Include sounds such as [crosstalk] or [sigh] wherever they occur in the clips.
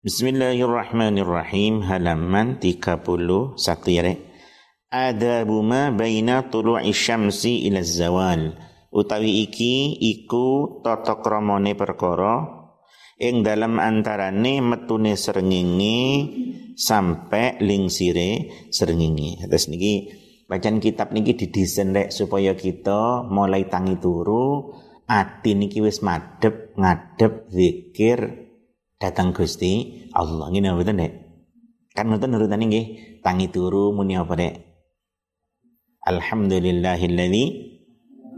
Bismillahirrahmanirrahim. Halaman 31 ya Adabu ma baina tulu'i syamsi ila zawal. Utawi iki iku tata kramane perkara ing dalam antarane metune srengenge sampai lingsire srengenge. Terus niki bacaan kitab niki didesain rek supaya kita mulai tangi turu ati niki wis madhep ngadep zikir datang Gusti Allah. Ngene mboten Dek? Kan ngoten urutane nggih, tangi turu muni apa Dek? Alhamdulillahilladzi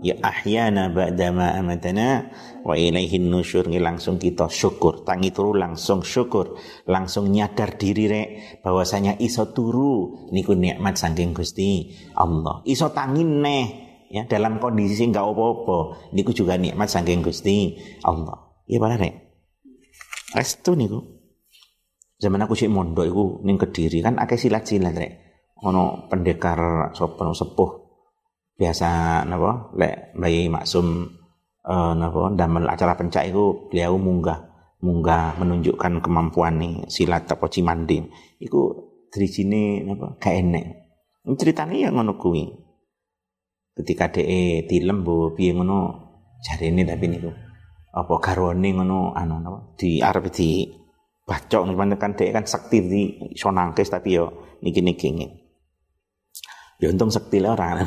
ya ahyana ba'da ma amatana wa ilaihin nusyur langsung kita syukur tangi turu langsung syukur langsung nyadar diri rek bahwasanya iso turu niku nikmat saking Gusti Allah iso tangi neh ya dalam kondisi enggak apa-apa niku juga nikmat saking Gusti Allah ya para rek Restu niku. Zaman aku sih mondok iku ning Kediri kan akeh silat-silat rek. Ono pendekar sapa sepuh. Biasa napa lek bayi maksum uh, napa damel acara pencak iku beliau munggah munggah menunjukkan kemampuan nih silat apa cimandi. Iku sini napa gak enek. Ceritanya ya ngono kuwi. Ketika DE tilem bu piye ngono? Jarene tapi niku apa garwane ngono anu napa di arep di bacok nih kan dek kan sakti di iso nangkis tapi yo niki-niki. Ya untung sakti lah orang.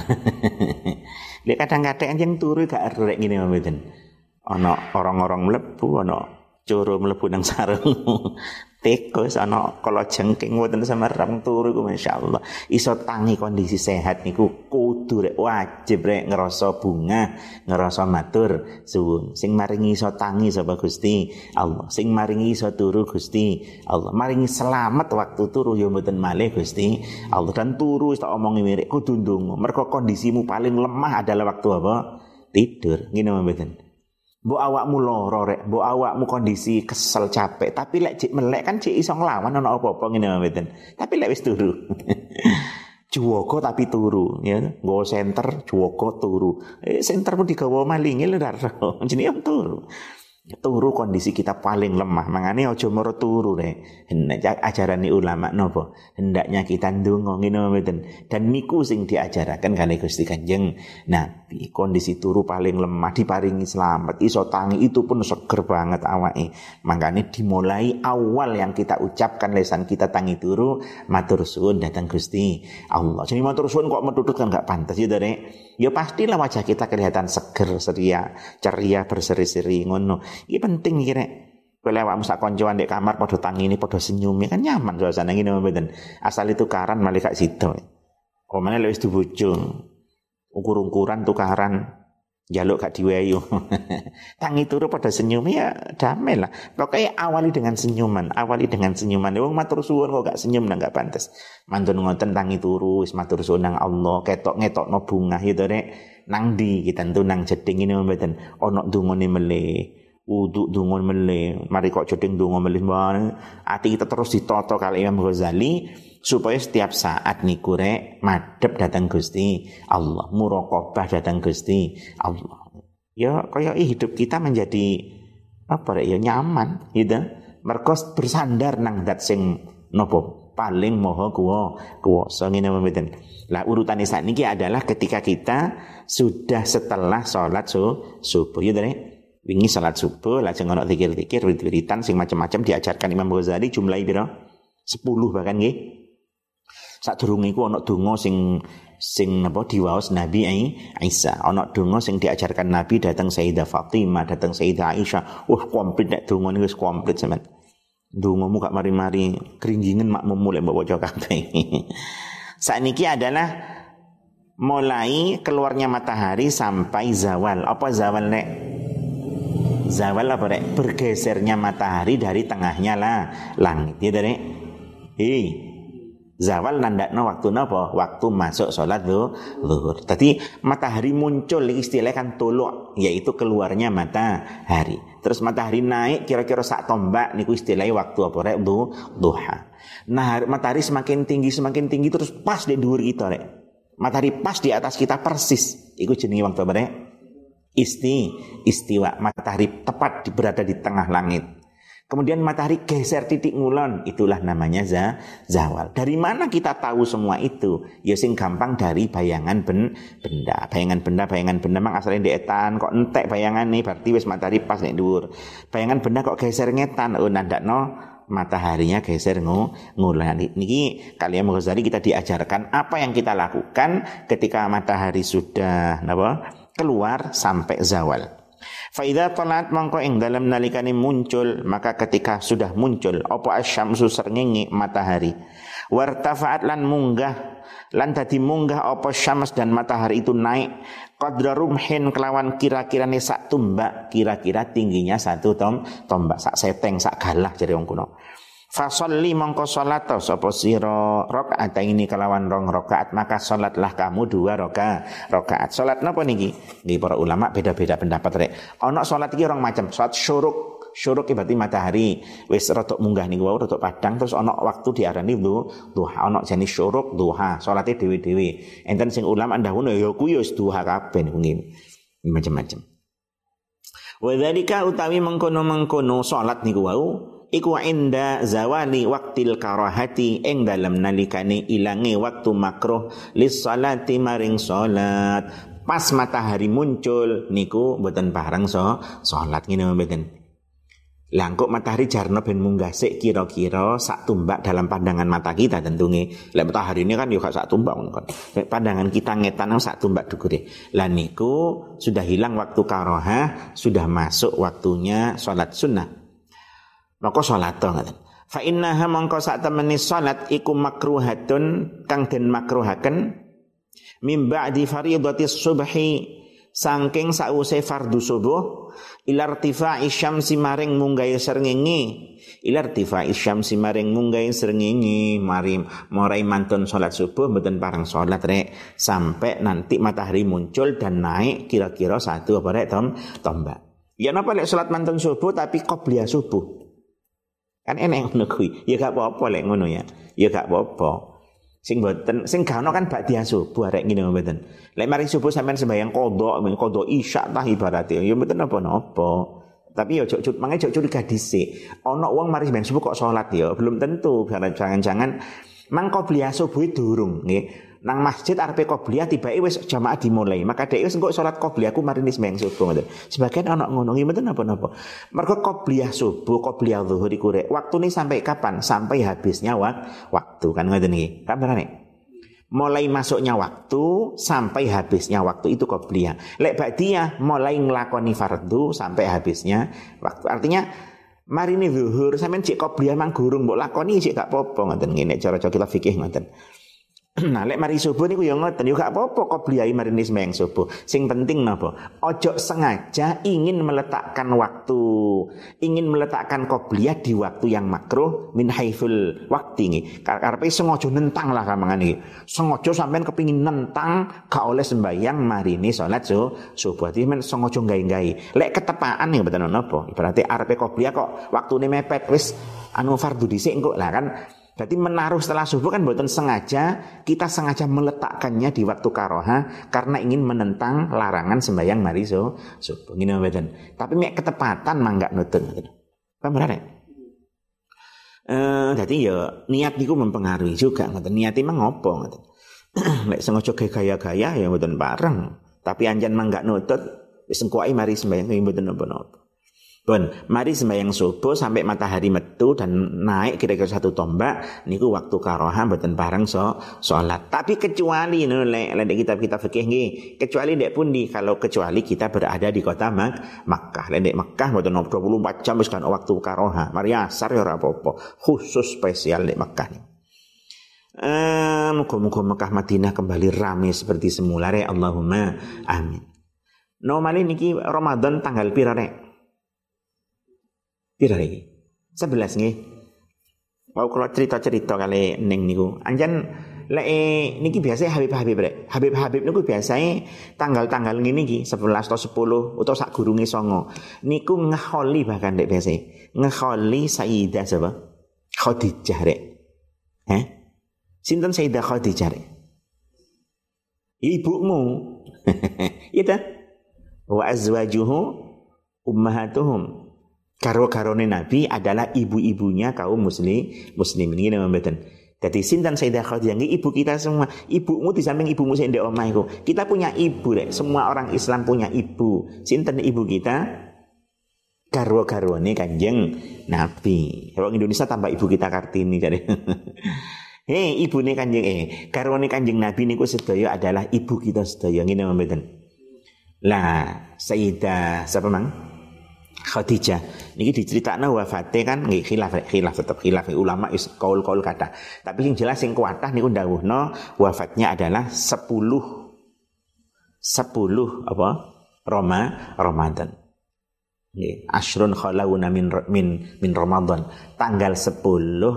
[laughs] Dia kadang-kadang yang turu gak erek ngene mboten. Ana orang-orang mlebu, ana coro mlebu nang sarung. Tikus ana kala jengking wonten semerang turu ku masyaallah. Iso tangi kondisi sehat niku kudu rek wajib rek ngerasa bunga ngerasa matur suwun. Sing maringi iso tangi sapa Gusti Allah? Sing maringi iso turu Gusti Allah? Maringi selamat waktu turu ya mboten malih Gusti Allah. Dan turu tak omongi mirip kudu ndonga. Mergo kondisimu paling lemah adalah waktu apa? Tidur. Ngene mboten Mbok awakmu lara rek, mbok awakmu kondisi kesel capek, tapi lek cik melek kan cik iso nglawan ana apa-apa ngene mboten. Tapi lek wis turu. [laughs] Juwogo tapi turu ya, nggo center juwogo turu. Eh center pun digawa malinge lho [laughs] jenenge turu turu kondisi kita paling lemah. Mangane aja moro turu ne hendak ajaran ulama nopo? Hendaknya kita ndonga ngene mboten. Dan niku sing diajaraken kali Gusti Kanjeng. Nabi kondisi turu paling lemah diparingi selamat. Iso tangi itu pun seger banget awake. Mangane dimulai awal yang kita ucapkan lesan kita tangi turu matur suwun datang Gusti Allah. Jadi matur suwun kok metutut kan gak pantas ya dare ya pastilah wajah kita kelihatan seger ceria ceria berseri-seri ngono ini penting iki rek. Kowe awakmu sak di kamar padha tangini padha senyum kan nyaman suasana ngene mboten. Asal itu karan malah gak sida. Omane lek wis dibojo. Ukur-ukuran tukaran jaluk gak diweyu. [laughs] Tangi turu pada senyum ya damai lah. Pokoknya awali dengan senyuman, awali dengan senyuman. Wong matur suwun kok gak senyum nang gak pantes. Mantun ngoten tangi turu wis matur suwun nang Allah, ketok ngetokno bunga gitu rek. Nang di kita tuh nang jeding ini mboten ono dungane meleh wudhu dungon melih. Mari kok jeding dungo melih ati kita terus ditoto kali Imam Ghazali supaya setiap saat niku rek madhep datang Gusti Allah muraqabah datang Gusti Allah. Ya kaya hidup kita menjadi apa rek ya nyaman gitu. Mergo bersandar nang dat sing nopo? Paling moho kuwo kuwasa ngene mboten lah urutan saat niki adalah ketika kita sudah setelah sholat subuh ya wingi salat subuh lajeng ana zikir-zikir wirid-wiridan sing macam-macam diajarkan Imam Ghazali jumlahe pira? 10 bahkan nggih. Sadurunge iku ana donga sing sing napa diwaos Nabi Isa ana donga sing diajarkan Nabi datang Sayyidah Fatimah datang Sayyidah Aisyah. Wah komplit nek donga niku wis komplit sampean. Dongamu gak mari-mari kerinjingen makmum mulai mbok waca kabeh. [laughs] Sakniki adalah mulai keluarnya matahari sampai zawal. Apa zawal nek zawal apa rek? Bergesernya matahari dari tengahnya lah. Langit ya dari hei zawal nandakno waktu napa? Waktu masuk sholat zuhur tadi matahari muncul istilah kan tolok yaitu keluarnya matahari. Terus matahari naik kira-kira sak tombak niku istilahnya waktu apa rek? Duha. Nah matahari semakin tinggi semakin tinggi terus pas di dhuwur kita rek. Matahari pas di atas kita persis. Iku jenenge waktu apa rek isti istiwa matahari tepat berada di tengah langit. Kemudian matahari geser titik ngulon, itulah namanya za, zawal. Dari mana kita tahu semua itu? Ya sing gampang dari bayangan ben, benda. Bayangan benda, bayangan benda mang asalnya di etan, kok entek bayangan nih berarti wis matahari pas nih dur. Bayangan benda kok geser ngetan, oh nandak no mataharinya geser ngulon. Niki kalian Ghazali kita diajarkan apa yang kita lakukan ketika matahari sudah apa, keluar sampai zawal. Faida talat mongko ing dalam nalikane muncul maka ketika sudah muncul apa asyamsu srengenge matahari wartafaat lan munggah lan dadi munggah apa syams dan matahari itu naik qadra rumhin kelawan kira-kira sak tumbak kira-kira tingginya satu tom tombak sak seteng sak galah jadi wong kuno Fasolli mongko salat sapa sira rakaat ini kelawan rong rakaat maka salatlah kamu dua rakaat. Rakaat. Salat napa niki? Nggih para ulama beda-beda pendapat rek. Ana salat iki rong macam. Salat syuruk syuruk berarti matahari wis rada munggah niku wau rada padang terus ana waktu diarani duha ana jenis syuruk duha salate dewi-dewi enten sing ulama ndahune ya kuwi wis duha kabeh niku macam-macam wa utawi mengkono-mengkono salat niku wau iku inda zawali waktil karahati ing dalam nalikane ilange waktu makruh lis salati maring salat pas matahari muncul niku mboten bareng so salat ngene mboten Langkuk matahari jarno ben munggah sik kira-kira sak tumbak dalam pandangan mata kita tentunya. Lek matahari ini kan juga sak tumbak kan. Pandangan kita ngetan sak tumbak dukure. Lah niku sudah hilang waktu karoha, sudah masuk waktunya sholat sunnah maka salat fa innaha mongko sak temeni salat iku makruhatun kang den makruhaken mim ba'di fardhati subhi saking sause fardu subuh ilartifa'i syamsi maring munggai srengenge ilartifa'i syamsi maring munggai srengenge marim morai mantun salat subuh mboten parang salat rek. Sampai nanti matahari muncul dan naik kira-kira satu apa rek tom tombak. Ya napa lek salat mantun subuh tapi qobliyah subuh Kan enek ngono kuwi. Ya gak apa-apa lek ngono ya. Ya gak apa-apa. Sing boten sing gak ono kan bakdia subuh arek ngene mboten. Lek mari subuh sampean sembahyang kodok, kodok isya tah ibaratnya. Ya mboten apa-apa. Tapi ya cocok mangai cocok curiga dhisik. Ono wong mari sembahyang subuh kok salat ya, belum tentu. Jangan-jangan mang qobliyah subuh durung nggih nang masjid arepe qobliyah tiba wis jamaah dimulai. Maka dhek wis engko salat qobliyah ku mari sembahyang subuh ngoten. Sebagian anak ngono mboten napa-napa. Mergo qobliyah subuh qobliyah zuhur iku rek waktune sampai kapan? Sampai habisnya waktu kan ngoten iki kan nih mulai masuknya waktu sampai habisnya waktu itu qobliyah. Lek ba'diyah mulai nglakoni fardu sampai habisnya waktu. Artinya mari ini zuhur sampean cek qobliyah mang gurung mbok lakoni cek gak apa-apa ngene cara-cara kita fikih ngoten [clears throat] Nah, lek mari subuh niku ya ngoten, yo gak apa-apa qobliyai mari sembahyang subuh. Sing penting napa? Ojo sengaja ingin meletakkan waktu, ingin meletakkan qobliyah di waktu yang makruh min haiful waktu ini. Karepe sengaja nentang lah kamangan iki. Sengaja sampean kepingin nentang gak oleh sembahyang mari ini salat so, subuh. Dadi men sengaja gawe-gawe. Lek ketepaan ya betul napa? Berarti arepe qobliyah kok waktune mepet wis anu fardu dhisik engko lah kan Berarti menaruh setelah subuh kan buatan sengaja, kita sengaja meletakkannya di waktu karoha karena ingin menentang larangan sembahyang mari so, subuh. Gini mboten. Tapi mek ketepatan mangga nutun. Paham ya? Eh, jadi ya niat niku mempengaruhi juga ngoten. Niat emang ngopo ngoten. Nek [clears throat] sengaja gaya-gaya ya mboten bareng. Tapi anjan mangga nutut wis engko mari sembahyang mboten napa-napa. Bon, mari sembahyang subuh sampai matahari metu dan naik kira-kira satu tombak niku waktu karoha mboten bareng so salat. Tapi kecuali no, lek kitab kita fikih nggih, kecuali dek pun di kalau kecuali kita berada di kota Mak Makkah. Lek Makkah mboten 24 jam wis kan waktu karoha. Mari asar ya ora. Khusus spesial dek Makkah nih. Eh, muka-muka Mekah Madinah kembali ramai seperti semula re Allahumma amin. Normali niki Ramadan tanggal pira rek? Pira iki? 11 nggih. Mau kalau cerita-cerita kali neng niku. Anjan lek niki biasa Habib-habib rek. Habib-habib niku biasanya tanggal-tanggal ngene iki 11 atau 10 atau sak gurunge songo. Niku ngeholi bahkan dek biasa. Ngeholi Sayyidah sapa? Khadijah rek. Heh? Sinten Sayyidah Khadijah rek? Ibumu. [laughs] Iya Wa azwajuhu ummahatuhum Karo-karone Nabi adalah ibu-ibunya kaum muslim muslim ini nama mboten. Jadi sinten Sayyidah Khadijah ini ibu kita semua. Ibumu di samping ibumu sing ndek omah. Kita punya ibu rek. Semua orang Islam punya ibu. Sinten ibu kita? Garwa-garwane Kanjeng Nabi. Kalau Indonesia tambah ibu kita Kartini jadi. [laughs] Hei, ibu nih kanjeng eh, karwane kanjeng Nabi niku sedaya adalah ibu kita sedaya ngene mboten. Lah, Sayyidah siapa mang? Khadijah niki diceritakno wafate kan nggih khilaf khilaf tetap khilaf ulama is kaul-kaul kata. Tapi yang jelas yang kuatah niku dawuhno wafatnya adalah 10 10 apa? Roma Ramadan. Nggih, asrun khalawuna min min min Ramadan. Tanggal 10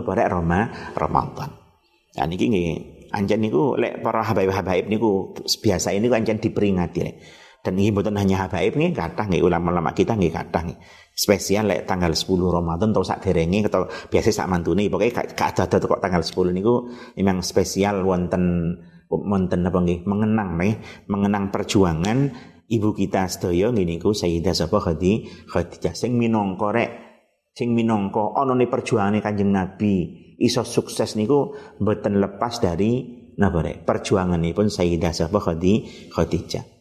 pada Roma Ramadan. Nah niki nggih anjen niku lek para habaib-habaib niku biasa ini anjen diperingati lek. Dan ini bukan hanya habaib nih, kata nih ulama-ulama kita nih kata nih. Spesial lek tanggal 10 Ramadan atau saat derenge atau biasa sak mantune pokoknya gak ada kok tanggal 10 niku memang spesial wonten wonten apa nggih mengenang nih, mengenang perjuangan ibu kita sedaya ngene Sayyidah sapa Khadi Khadijah sing minangka rek sing minangka ana ne perjuangane Kanjeng Nabi iso sukses niku mboten lepas dari napa rek perjuanganipun Sayyidah sapa Khadi Khadijah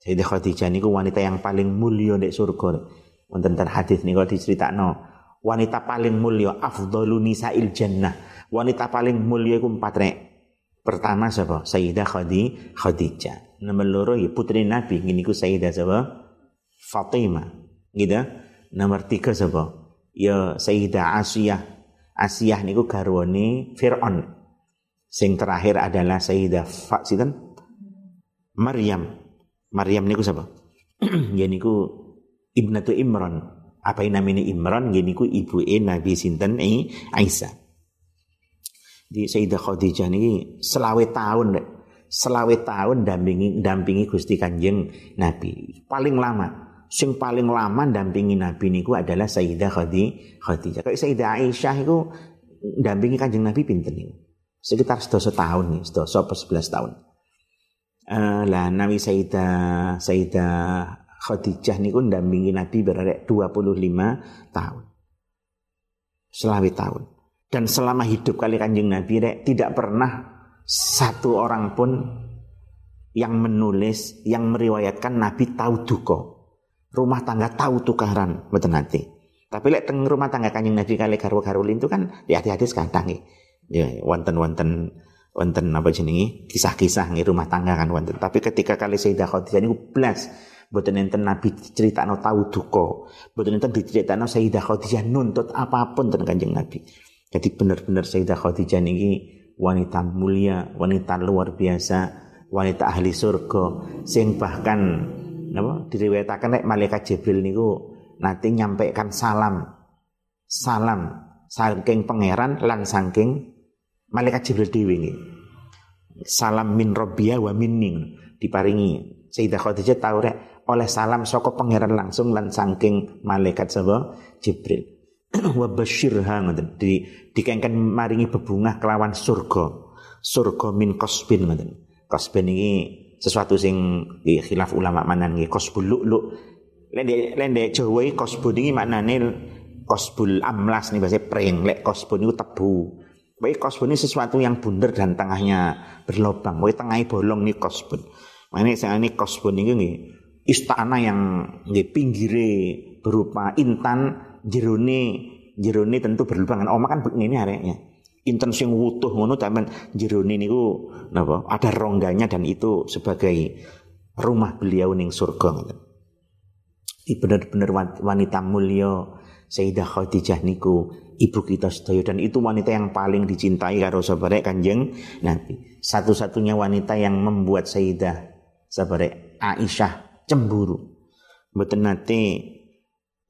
Sayyidah Khadijah niku wanita yang paling mulia di surga. Wonten ten hadis niku diceritakno, wanita paling mulia afdhalu nisa'il jannah. Wanita paling mulia iku empat rek. Pertama sapa? Sayyidah Khadi Khadijah. Nomor loro ya putri Nabi ngene iku Sayyidah sapa? Fatimah. Gitu. Nomor tiga sapa? Ya Sayyidah Asiyah. Asiyah niku garwane Fir'aun. Sing terakhir adalah Sayyidah Fa Maryam Maryam niku siapa? [clears throat] ya niku Ibnatu Imran. Apa yang namanya Imran? Ya niku ibu e Nabi sinten eh Aisyah. Di Sayyidah Khadijah niki selawe tahun. Selawe tahun dampingi dampingi Gusti Kanjeng Nabi. Paling lama sing paling lama dampingi Nabi niku adalah Sayyidah Khadijah. Kayak Sayyidah Aisyah itu dampingi Kanjeng Nabi pinten niku? Sekitar sedasa tahun nih, sedasa apa 11 tahun. Uh, lah Nabi Sayyidah Sayyidah Khadijah niku ndampingi Nabi berarti 25 tahun. Selawi tahun. Dan selama hidup kali kanjeng Nabi rek, tidak pernah satu orang pun yang menulis, yang meriwayatkan Nabi tahu duko. Rumah tangga tahu tukaran, betul nanti. Tapi lek teng rumah tangga kanjeng Nabi kali karo karulin itu kan di hati-hati sekadang Ya, wonten-wonten wonten apa jenenge kisah-kisah nggih rumah tangga kan wonten. Tapi ketika kali Sayyidah Khadijah niku blas mboten enten Nabi diceritakno tahu duka. Mboten enten diceritakno Sayyidah Khadijah nuntut apa pun tentang Kanjeng Nabi. Jadi benar-benar Sayyidah Khadijah niki wanita mulia, wanita luar biasa, wanita ahli surga sing bahkan napa diriwayataken nek malaikat Jibril niku nanti nyampaikan salam salam saking pangeran lan saking malaikat Jibril dhewe Salam min Rabbia wa minni diparingi. Sayyidah Khadijah tahu rek oleh salam saka pangeran langsung lan malaikat sapa Jibril. [clears throat] wa basyirha ngoten. Di dikengken maringi bebungah kelawan surga. Surga min kosbin ngoten. Kosbin ini sesuatu sing di khilaf ulama mana nih kosbul lu'lu. Lende lende Jawa kosbul ini maknane kosbul amlas nih bahasa preng lek kosbul itu tebu Baik kosbun ini sesuatu yang bundar dan tengahnya berlobang. Baik tengahnya bolong nih kosbun. Makanya saya ini kosbun ini nih, istana yang nih pinggire berupa intan jerone jerone tentu berlubang. Oma kan begini areknya. Intan sing wutuh ngono tapi jerone niku napa ada rongganya dan itu sebagai rumah beliau ning surga Ini benar-benar wanita mulia Sayyidah Khadijah niku ibu kita sedaya dan itu wanita yang paling dicintai karo sabare Kanjeng Nabi. Satu-satunya wanita yang membuat Sayyidah sabare Aisyah cemburu. Mboten nate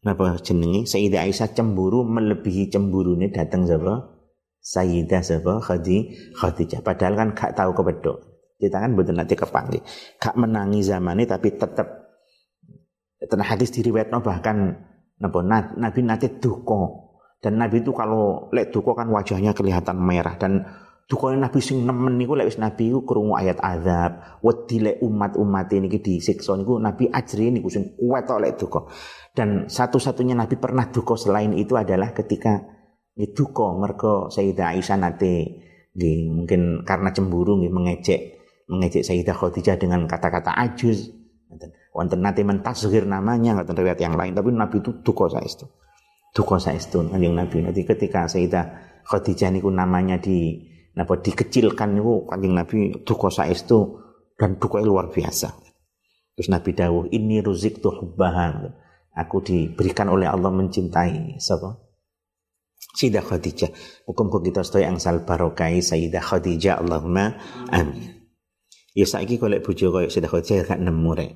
napa jenenge Sayyidah Aisyah cemburu melebihi cemburune datang sapa? Sayyidah sapa Khadi Khadijah. Padahal kan gak tahu kepedok. Kita kan mboten nate kepanggih. Gak menangi zamane tapi tetap Tenang hadis diriwayatno bahkan napa Nabi nate duka dan Nabi itu kalau lek duko kan wajahnya kelihatan merah dan Dukane Nabi sing nemen niku lek wis Nabi iku krungu ayat azab, wedi lek umat-umat ini disiksa niku Nabi ajri niku sing kuat lek duka. Dan satu-satunya Nabi pernah duka selain itu adalah ketika ya duka mergo Sayyidah Aisyah nate nggih mungkin karena cemburu nggih mengejek mengejek Sayyidah Khadijah dengan kata-kata ajuz. Wonten nate mentasghir namanya ngoten riwayat yang lain tapi Nabi itu duka saestu. Duka saestu kanjeng Nabi. Nanti ketika Sayyidah Khadijah niku namanya di Napa dikecilkan niku Kanjeng Nabi duka saestu dan duka luar biasa. Terus Nabi dawuh, "Ini ruzik tuh hubbahan." Aku diberikan oleh Allah mencintai sapa? Sayyidah Khadijah. Hukum kita sedaya angsal barokai Sayyidah Khadijah Allahumma amin. Ya saiki golek bojo koyo Sayyidah Khadijah gak nemu rek.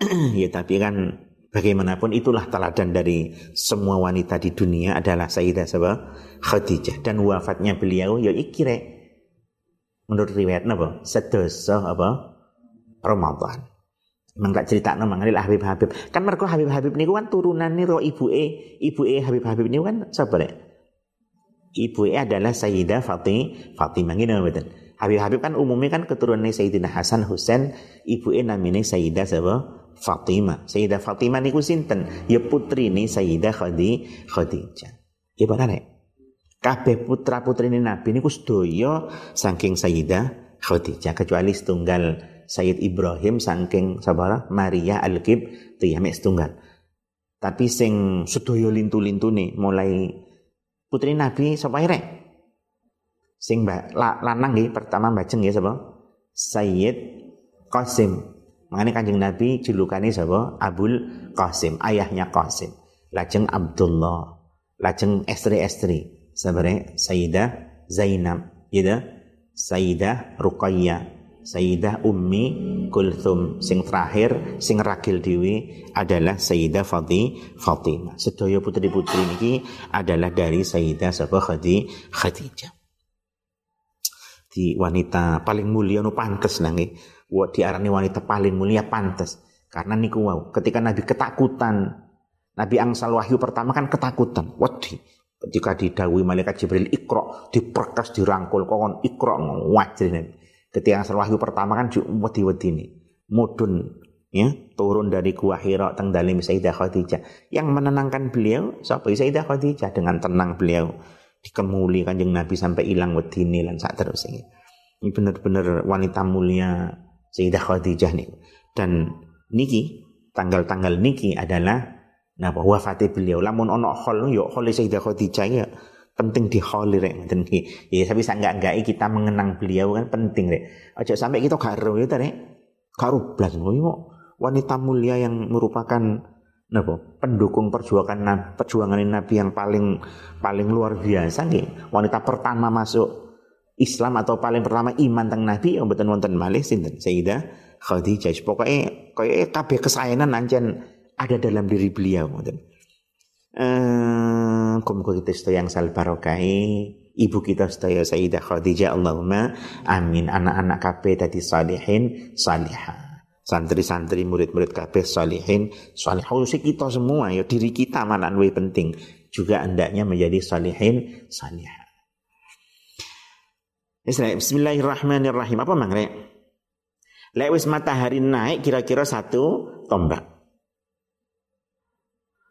[clears throat] ya tapi kan bagaimanapun itulah teladan dari semua wanita di dunia adalah Sayyidah Sabah Khadijah. Dan wafatnya beliau ya ikire menurut riwayat napa sedoso apa? Ramadan. Emang tak cerita nama ngalil Habib Habib. Kan mereka Habib Habib ini kan turunan nih roh ibu e, ibu e Habib Habib ini kan siapa deh? Ibu e adalah Sayyidah Fatih, Fatimah. Ini betul. Habib Habib kan umumnya kan keturunan Sayyidina Hasan Husain, ibu e namanya Sayyidah siapa? Fatimah. Sayyidah Fatimah niku sinten? Ya putri nih Sayyidah Khadi Khadijah. Ya benar kabeh putra putri Nabi niku sedaya saking Sayyidah Khadijah kecuali setunggal Sayyid Ibrahim saking sabara Maria Al-Kib mek setunggal. Tapi sing sedaya lintu-lintu nih mulai putri Nabi sapa rek? Sing mbak la, lanang nggih pertama bajeng nggih sapa? Sayyid Qasim. Mengenai kanjeng Nabi julukane sapa? Abul Qasim, ayahnya Qasim. Lajeng Abdullah, lajeng estri-estri. Sebenarnya Sayyidah Zainab gitu Sayyidah Ruqayyah Sayyidah Ummi Kulthum. Sing terakhir sing ragil dewi adalah Sayyidah Fati Fatimah. Sedaya putri-putri ini adalah dari Sayyidah Sabah Khadi Khadijah. Di wanita paling mulia nu pantes nangi di arani wanita paling mulia pantes. Karena niku wow ketika Nabi ketakutan Nabi angsal wahyu pertama kan ketakutan. Wedi ketika didawi malaikat Jibril ikro diperkas dirangkul kon ikro wajrin ketika asal wahyu pertama kan wedi-wedi ini. Mudun ya turun dari gua Hira teng dalim Sayyidah Khadijah. Yang menenangkan beliau siapa? Sayyidah Khadijah dengan tenang beliau. Dikemuli kanjeng Nabi sampai hilang wedine lan sak terus ini benar-benar wanita mulia Sayyidah Khadijah nih dan niki tanggal-tanggal niki adalah bahwa fatih beliau lamun ono khol yo khol Sayyidah Khadijah ya penting di khol rek ngoten iki. Ya tapi sak enggak kita mengenang beliau kan penting rek. Aja sampai kita gak ero ya rek. Gak blas wanita mulia yang merupakan napa pendukung perjuangan perjuangan Nabi yang paling paling luar biasa nih wanita pertama masuk Islam atau paling pertama iman tentang Nabi yang betul wonten malih sinten? Sayyidah Khadijah. Pokoknya kayak kabeh kesayangan ancen ada dalam diri beliau. Eh, muga kita sedaya yang sal barokai ibu kita sedaya Sayyidah Khadijah Allahumma amin. Anak-anak kabeh tadi salihin salihah. Santri-santri murid-murid kabeh salihin salihah. Khusus kita semua ya diri kita mana lebih penting. Juga hendaknya menjadi salihin salihah Bismillahirrahmanirrahim. Apa mangre Lek wis matahari naik kira-kira satu tombak.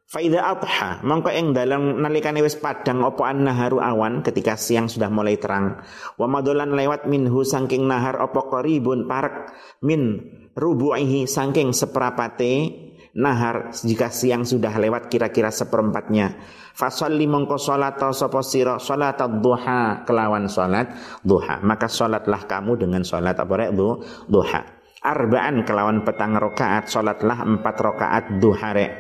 Faida adha mongko ing dalam nalikane wis padang opo an naharu awan ketika siang sudah mulai terang. Wa madolan lewat minhu sangking nahar opo koribun parek min rubu'ihi sangking seperapate nahar jika siang sudah lewat kira-kira seperempatnya. Fasalli mongko salat sapa sira salat duha kelawan salat duha. Maka salatlah kamu dengan salat apa rek? Duha. Arbaan kelawan petang rakaat salatlah empat rakaat duha rek.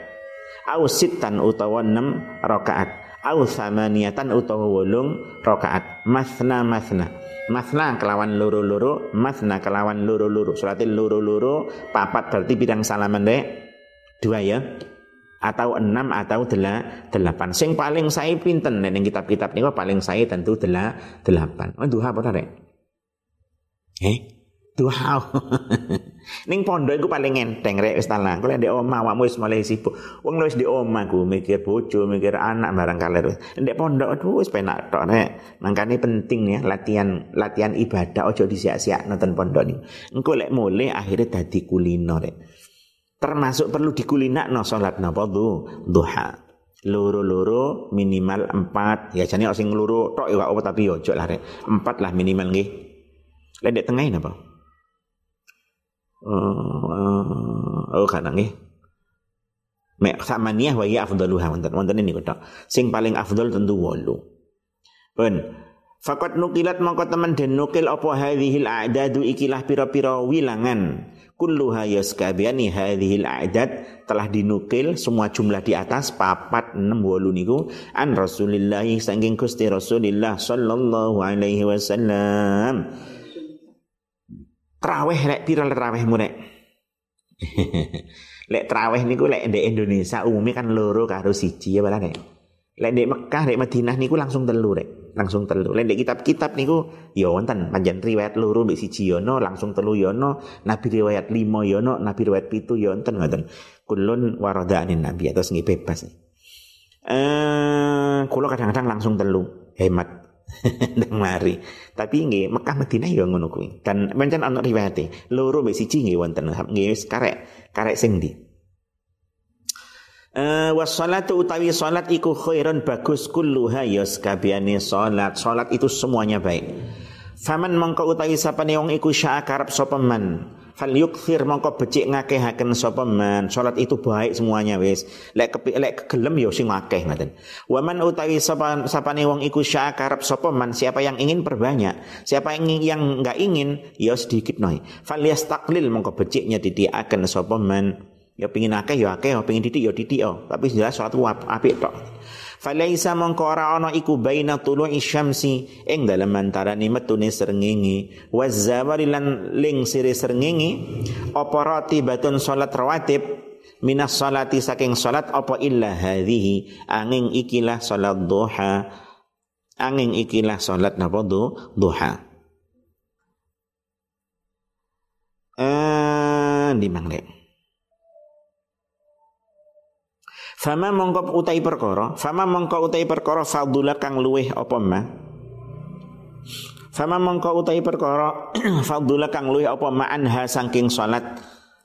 Au sitan utawa 6 rakaat au samaniyatan utawa wolung rakaat masna masna masna kelawan loro-loro masna kelawan loro-loro salate loro-loro papat berarti bidang salaman dek dua ya atau enam atau delapan sing paling saya pinten ning kitab-kitab niku paling saya tentu delapan oh duha apa rek eh Duha. [laughs] Ning pondok iku paling enteng rek wis talang. Kok ndek omah awakmu wis mulai sibuk. Wong wis di omah ku mikir bojo, mikir anak barang kaler. Ndek pondok aduh wis penak tok rek. Mangkane penting ya latihan latihan ibadah ojo disiak-siak nonton pondok nih. Engko lek mulai akhirnya dadi kulino rek. Termasuk perlu dikulinakno salat napa duha. Loro-loro minimal empat. Ya jane sing loro tok ya apa tapi ojo lah rek. Empat lah minimal nggih. Lek ndek tengah napa? uh, oh kadang nggih mek samaniyah wa ya afdaluha wonten wonten ini kok sing paling afdal tentu wolu pun Fakat nukilat mongko teman den nukil apa hadhil a'dadu ikilah pira-pira wilangan kulluha yaskabiani hadhil a'dad telah dinukil semua jumlah di atas papat enam wolu niku an Rasulillah saking Gusti Rasulillah sallallahu alaihi wasallam Traweh lek pira trawehmu rek? [laughs] lek traweh niku lek di Indonesia umumnya kan loro karo siji ya balane. Lek di Mekah, lek Madinah niku langsung telu rek, langsung telu. Lek di kitab-kitab niku ya wonten panjen riwayat loro mbek siji yono ya langsung telu yono, ya nabi riwayat lima yono, ya nabi riwayat pitu ya wonten ngoten. Kulun waradaanin nabi atau nggih bebas. Eh, kula kadang-kadang langsung telu, hemat [laughs] nang mari. Tapi nggih Mekah Madinah ya ngono kuwi. Dan pancen ana riwayate, loro mbek siji nggih wonten nggih wis karek karek sing ndi. Uh, wassalatu utawi salat iku khairun bagus kulluha yas kabehane salat. Salat itu semuanya baik. Faman mongko utawi sapane wong iku syaa karep sapa man? Fal yukthir mongko becik ngakehaken sapa man? Salat itu baik semuanya wis. Lek kepi, lek kegelem ya sing akeh ngoten. Waman utawi sapa sapane wong iku syakarep sapa man? Siapa yang ingin perbanyak siapa yang yang enggak ingin ya sedikit noy. Fal yastaqlil mongko beciknya ditiaken sapa man ya pengin akeh ya akeh ya pengin titik ya titik ya. Tapi jelas salat apik tok. Falaisa mongko ora ana iku baina tulu'i syamsi ing dalem antarané metune srengenge. Wa zawali lan ling sire srengenge apa ratibatun salat rawatib? Minas salati saking salat apa illa hadhihi? Angin ikilah salat duha. Angin ikilah salat napa duha. Eh di manglek Fama mongko utai perkara, fama mongko utai perkara fadula kang luweh apa ma? Fama mongko utai perkara [clears throat] fadula kang luweh apa ma anha saking salat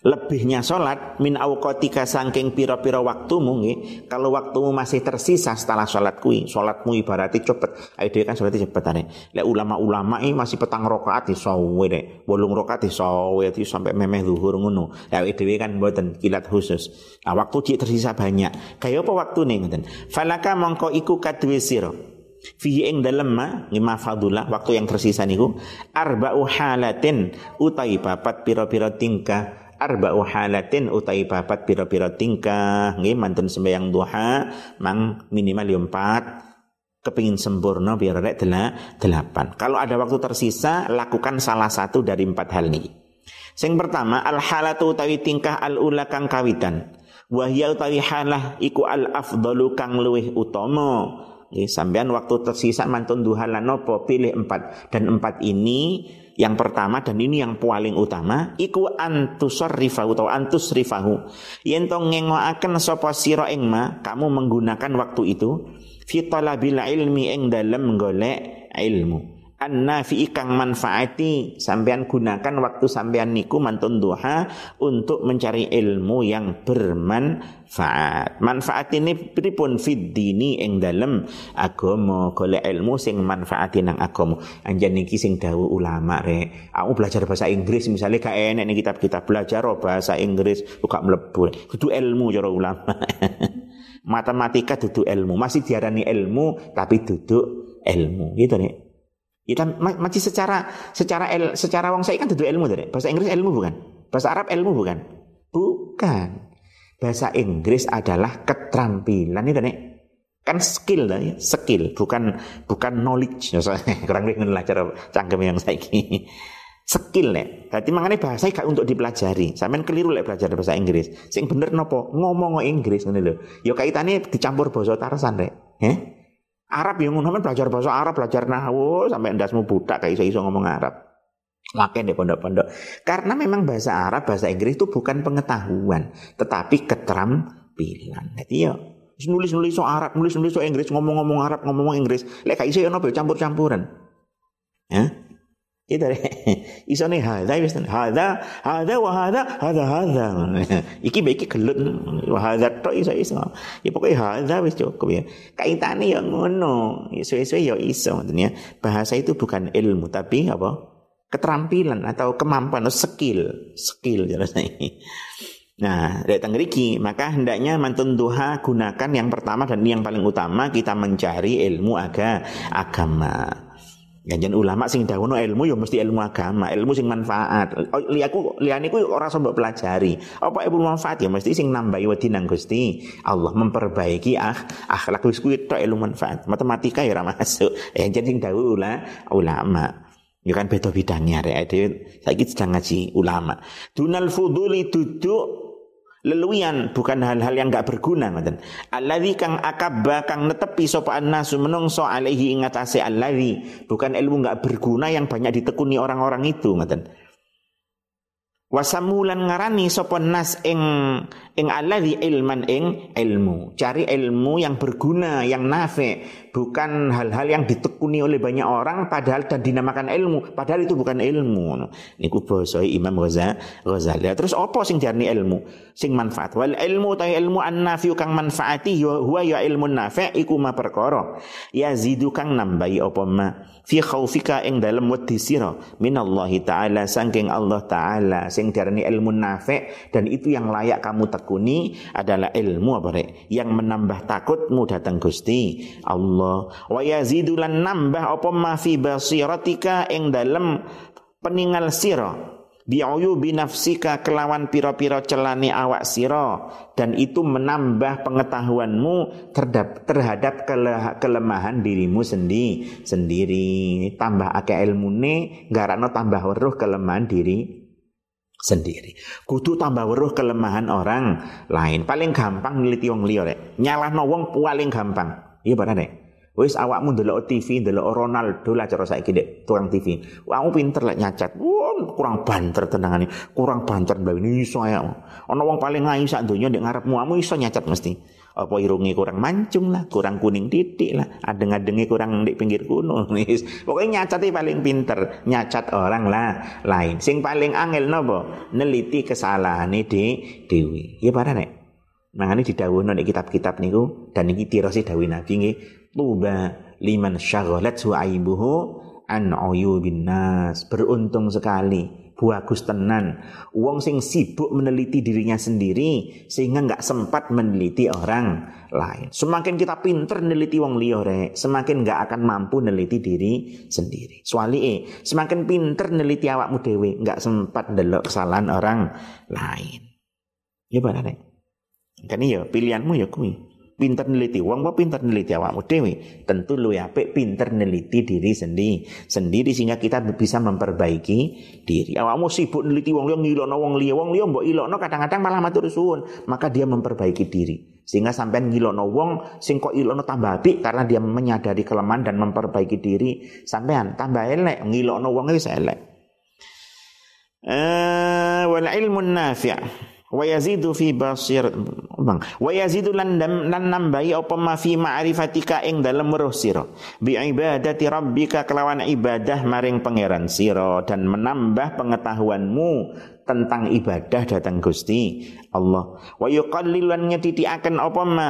lebihnya sholat min awqatika sangking piro-piro waktumu nggih kalau waktumu masih tersisa setelah sholat kui sholatmu ibaratnya cepet. Ayo kan sholatnya cepet ane lek ulama-ulama ini masih petang rokaat di sawe deh bolong rokaat di sawe itu sampai memeh zuhur ngono. Ya dhewe kan buatan kilat khusus. Nah waktu cik tersisa banyak. Kayak apa waktu nih ngoten? Falaka mongko iku kadwe sira. Fihi ing dalem ma lima fadula waktu yang tersisa niku arba'u halatin utai papat piro-piro tingkah arba'u halatin utai papat pira-pira tingkah nggih mantun sembahyang duha mang minimal yo 4 kepingin sempurna biar rek delapan. Kalau ada waktu tersisa, lakukan salah satu dari empat hal ini. Sing pertama, al halatu utawi tingkah al ula kang kawitan. Wahya utawi halah iku al afdalu kang luwih utama. sampean waktu tersisa mantun duha lan pilih empat dan empat ini yang pertama dan ini yang paling utama iku antusarrifahu atau antusrifahu. Yen to ngengoaken sapa sira ing ma kamu menggunakan waktu itu fi talabil ilmi ing dalem golek ilmu an-nafi kang manfaati sampean gunakan waktu sampean niku mantun duha untuk mencari ilmu yang bermanfaat. Manfaat ini pripun fid dini ing dalem agama, golek ilmu sing manfaati nang agama. Anjen niki sing dawuh ulama rek. Aku belajar bahasa Inggris misalnya gak enek nih kitab-kitab belajar bahasa Inggris buka mlebu. Kudu ilmu cara ulama. [laughs] Matematika duduk ilmu, masih diarani ilmu tapi duduk ilmu gitu nih. Itu kan masih secara secara el, secara wong saya kan tentu ilmu dari bahasa Inggris ilmu bukan? Bahasa Arab ilmu bukan? Bukan. Bahasa Inggris adalah keterampilan itu nih kan skill lah ya skill bukan bukan knowledge. [laughs] Kurang lebih lah cara cangkem yang saya ini skill nih jadi mengenai bahasa gak untuk dipelajari. Sampean keliru lek belajar bahasa Inggris. Sing bener nopo? Ngomong Inggris lho. Yo ya kaitane dicampur bahasa Tarsan rek. Eh Arab yang ngono belajar bahasa Arab, belajar nahwu sampai ndasmu budak kayak iso-iso ngomong Arab. Makin di pondok-pondok. Karena memang bahasa Arab, bahasa Inggris itu bukan pengetahuan, tetapi keterampilan. Jadi ya nulis-nulis so Arab, nulis-nulis so Inggris, ngomong-ngomong Arab, ngomong-ngomong Inggris. Lek iso ya nopo campur-campuran. Ya. Itu deh. [laughs] Iso nih hadza wis hadza hadza wa hadza hadza hadza. [laughs] Iki iki gelut wa hadza iso iso. Ya pokoke hadza wis cukup ya. Kaitane ya ngono. Iso-iso ya iso ya. Bahasa itu bukan ilmu tapi apa? keterampilan atau kemampuan atau skill, skill jelas ini. [laughs] Nah, dari tenggeriki, maka hendaknya mantun duha gunakan yang pertama dan yang paling utama kita mencari ilmu aga, agama. Ganjan ulama sing dawono ilmu ya mesti ilmu agama, ilmu sing manfaat. Oh, liaku liyane ku ora sampe pelajari. Apa ilmu manfaat ya mesti sing nambahi wedi nang Gusti. Allah memperbaiki ah akhlak wis kuwi ilmu manfaat. Matematika ya ora masuk. Eh jadi sing dawuh ulama. Ya kan beda bidangnya rek. Saya sedang ngaji ulama. Dunal fuduli duduk leluian bukan hal-hal yang enggak berguna ngoten. Alladzi kang akabba kang netepi sapa nasu menungso alaihi ingatase alladzi bukan ilmu enggak berguna yang banyak ditekuni orang-orang itu ngoten. Wasamulan ngarani sapa nas ing ing alladzi ilman ing ilmu. Cari ilmu yang berguna, yang nafe, bukan hal-hal yang ditekuni oleh banyak orang padahal dan dinamakan ilmu, padahal itu bukan ilmu. Niku basa Imam Ghazali. Terus apa sing diarani ilmu? Sing manfaat. Wal ilmu ta ilmu an-nafi kang manfaati huwa ya ilmu nafi iku ma perkara. Yazidu kang nambahi apa ma fi khaufika ing dalam wedi sira minallahi taala saking Allah taala sing diarani ilmu nafi dan itu yang layak kamu tekuni adalah ilmu apa rek? Yang menambah takutmu datang Gusti Allah. Wa yazidulan nambah apa ma fi basiratika ing dalam peningal sira. Bi'uyubi nafsika kelawan piro-piro celani awak siro dan itu menambah pengetahuanmu terhadap, terhadap kelemahan dirimu sendi, sendiri. Tambah akeh ilmune garano tambah weruh kelemahan diri sendiri kudu tambah weruh kelemahan orang lain paling gampang ngeliti wong liya rek nyalahno wong paling gampang iya pada nek Wis awakmu ndelok TV, ndelok Ronaldo lah cara saiki dek tukang TV. Awakmu pinter lek nyacat. Wah, kurang banter tenangane. Kurang banter ini iso ya. Ana wong paling ngayu sak donya ndek ngarepmu, kamu iso nyacat mesti. Apa irungi kurang mancung lah, kurang kuning titik lah, adeng-adenge kurang di pinggir kuno. [laughs] Pokoknya nyacatnya paling pinter, nyacat orang lah lain. Sing paling angel nopo neliti kesalahan di dewi. Ya para nek. Mangane didhawuhno nek kitab-kitab niku dan niki tirose dawuh Nabi nggih Tuba liman syaghalathu aibuhu an uyubin nas. Beruntung sekali bagus tenan. Wong sing sibuk meneliti dirinya sendiri sehingga nggak sempat meneliti orang lain. Semakin kita pinter meneliti wong liya semakin nggak akan mampu meneliti diri sendiri. Soalnya eh semakin pinter meneliti awakmu dewe nggak sempat ndelok kesalahan orang lain. Ya nek kan iya pilihanmu ya kuwi pinter neliti wong apa pinter neliti awakmu? Dhewe tentu lu apik pinter neliti diri sendiri sendiri sehingga kita bisa memperbaiki diri. Awakmu sibuk neliti wong liya ngilokno wong liya. Wong liya mbok ilokno kadang-kadang malah matur suwun. Maka dia memperbaiki diri. Sehingga sampai ngilokno wong sing kok ilokno tambah apik karena dia menyadari kelemahan dan memperbaiki diri sampean tambah elek. Ngilokno wong wis elek. Eh wal ilmu nafi' wa yazidu fi basir bang. Wa yazidu lan lan nambahi apa ma fi ma'rifatika ing dalem weruh sira. Bi ibadati rabbika kelawan ibadah maring pangeran sira dan menambah pengetahuanmu tentang ibadah datang Gusti Allah. Wa yuqallilan nyetitiaken apa ma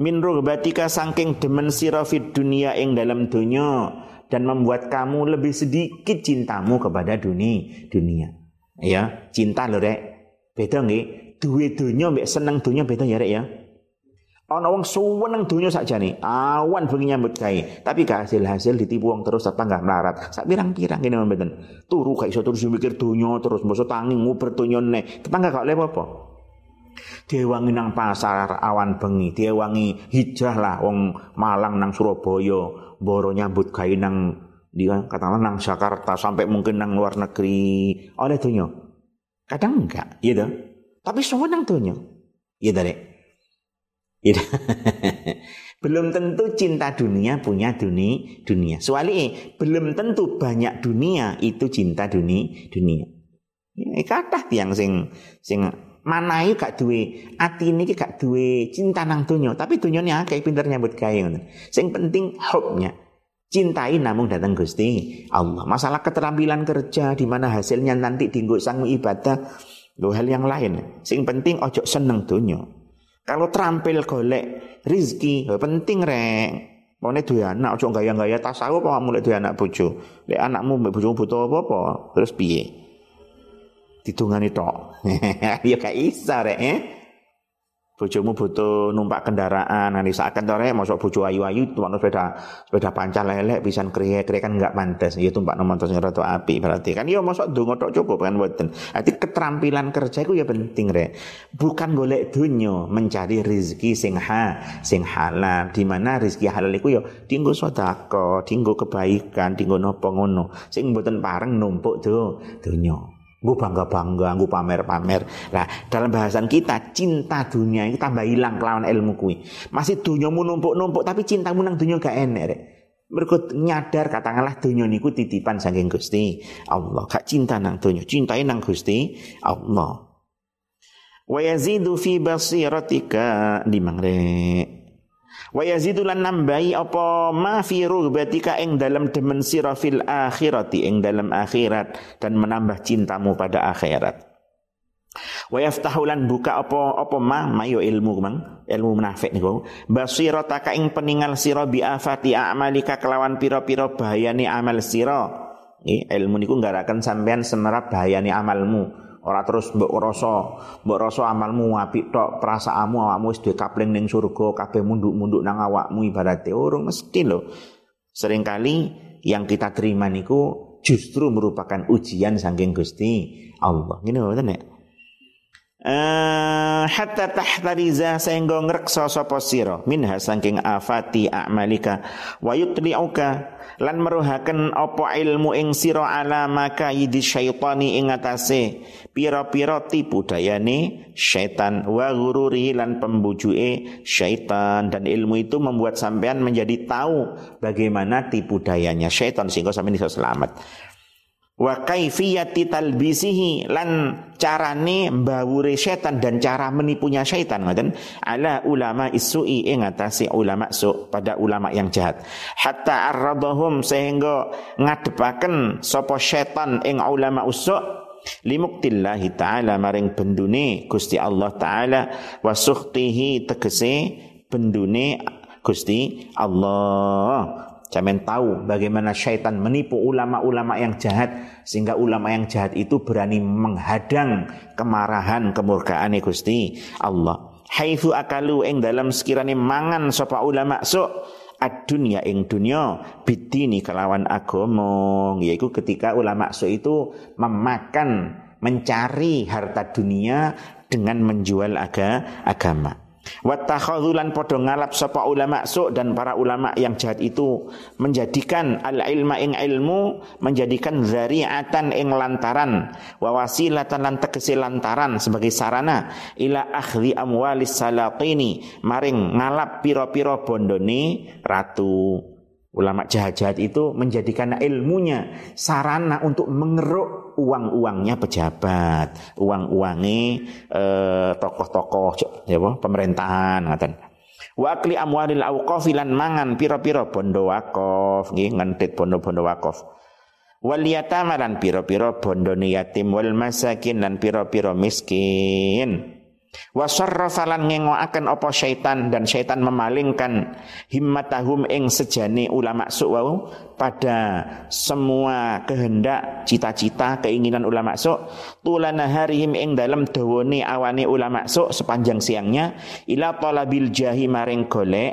min rughbatika saking demen sira fid dunia ing dalam dunia dan membuat kamu lebih sedikit cintamu kepada dunia dunia. Ya cinta lho rek Beda nggih, duwe donya mbek seneng donya beda ya rek ya. Ana wong suweneng donya sakjane, awan bengi nyambut gawe, tapi gak hasil-hasil ditipu wong terus tetangga melarat. Sak pirang-pirang ngene mboten. Turu gak iso terus mikir donya terus mosok tangi nguber donya nek. Tetangga gak oleh apa-apa. Diewangi nang pasar awan bengi, diewangi hijrah lah wong Malang nang Surabaya, boro nyambut gawe nang di katakanlah nang Jakarta sampai mungkin nang luar negeri oleh donya. Kadang enggak, dah. Tapi semua nang dunia. Iya dari. Gitu. [laughs] belum tentu cinta dunia punya dunia dunia. Soalnya belum tentu banyak dunia itu cinta dunia dunia. Ini kata tiang sing sing manai gak duwe ati ini gak duwe cinta nang dunia, tapi dunia kayak pinter nyambut gawe Sing penting hopnya. Cintai namun datang Gusti Allah. Masalah keterampilan kerja di mana hasilnya nanti dinggo sang ibadah, lo hal yang lain. Sing penting ojo seneng dunia. Kalau terampil golek rizki, penting rek. Mau duwe anak ojo gaya-gaya tasawuf apa mulai duwe anak bojo. Lek anakmu mbek bojomu butuh apa-apa, terus piye? Ditungani tok. [laughs] ya gak iso rek, eh? Bojomu butuh numpak kendaraan. Nanti saat tore masuk bojo ayu-ayu tumpak sepeda sepeda pancal lelek pisan kriye kriye kan enggak pantas ya tumpak nomor terus rada api berarti. Kan ya masuk dongo tok cukup kan boten arti keterampilan kerja itu ya penting re bukan golek dunyo mencari rezeki sing ha sing halal. Di mana rezeki halal itu ya dinggo sedekah dinggo kebaikan dinggo nopo ngono. Sing boten pareng numpuk tuh dunyo Gue bangga-bangga, gue pamer-pamer. Nah, dalam bahasan kita, cinta dunia itu tambah hilang kelawan ilmu kui. Masih dunyamu numpuk-numpuk, tapi cintamu nang dunia gak enak. Rek. Berikut nyadar katakanlah dunia niku titipan saking Gusti Allah. Gak cinta nang dunia, cintai nang Gusti Allah. Wa yazidu fi basiratika di mangre. Wa yazidulan nambahi apa ma fi rugbatika ing dalam demen sira fil akhirati ing dalam akhirat dan menambah cintamu pada akhirat. Wa yaftahulan buka apa apa ma mayo ilmu mang ilmu munafik niku basirataka ing peningal sira bi afati a'malika kelawan pira-pira bahayane amal sira. ilmu niku nggaraken sampean semerap bahayane amalmu. Ora terus mbok rasa, mbok rasa amalmu apik tok, perasaanmu awakmu wis duwe kapling ning surga, kabeh munduk-munduk nang awakmu ibarate urung mesti lho. Seringkali yang kita terima niku justru merupakan ujian saking Gusti Allah. Ngene lho nek. Uh, hatta tahtariza sehingga ngreksa sapa sira. Minha saking afati a'malika. Wa yutli'uka lan meruhaken apa ilmu ing sira ala maka yidi syaitani ing atase. Pira-pira tipu dayane syaitan. Wa ghururi lan pembujuke syaitan. Dan ilmu itu membuat sampean menjadi tahu bagaimana tipu dayanya syaitan sehingga sampean bisa selamat wa kaifiyati talbisihi lan carane mbawure setan dan cara menipunya syaitan ngoten? Ala ulama isui ing atase ulama su pada ulama yang jahat. Hatta arradahum sehingga ngadepaken sapa setan ing ulama usu limuktillahi taala maring bendune Gusti Allah taala wa sukhtihi tegese bendune Gusti Allah Jamin tahu bagaimana syaitan menipu ulama-ulama yang jahat sehingga ulama yang jahat itu berani menghadang kemarahan kemurkaan Gusti Allah. Haitsu akalu ing dalam sekiranya mangan sapa ulama so ad-dunya ing dunya bidini kelawan agama yaitu ketika ulama so itu memakan mencari harta dunia dengan menjual aga, agama. Wattakhadhulan podo ngalap sapa ulama su dan para ulama yang jahat itu menjadikan al ilma ing ilmu menjadikan zari'atan ing lantaran wa wasilatan lan tegese lantaran sebagai sarana ila akhli amwalis salatini maring ngalap piro-piro bondone ratu Ulama jahat-jahat itu menjadikan ilmunya sarana untuk mengeruk uang-uangnya pejabat, uang-uangnya eh, tokoh-tokoh ya pemerintahan ngaten. Wa akli amwalil awqaf lan mangan pira-pira bondo nggih ngentit bondo-bondo wakaf. Wal yatama lan pira-pira bondone yatim wal masakin lan pira-pira miskin. Wasarrafalan ngengoaken opo syaitan dan syaitan memalingkan himmatahum ing sejane ulama su'wau pada semua kehendak, cita-cita, keinginan ulama su' tulana harihim ing dalam dawane awane ulama su' sepanjang siangnya. Ila talabil jahi maring golek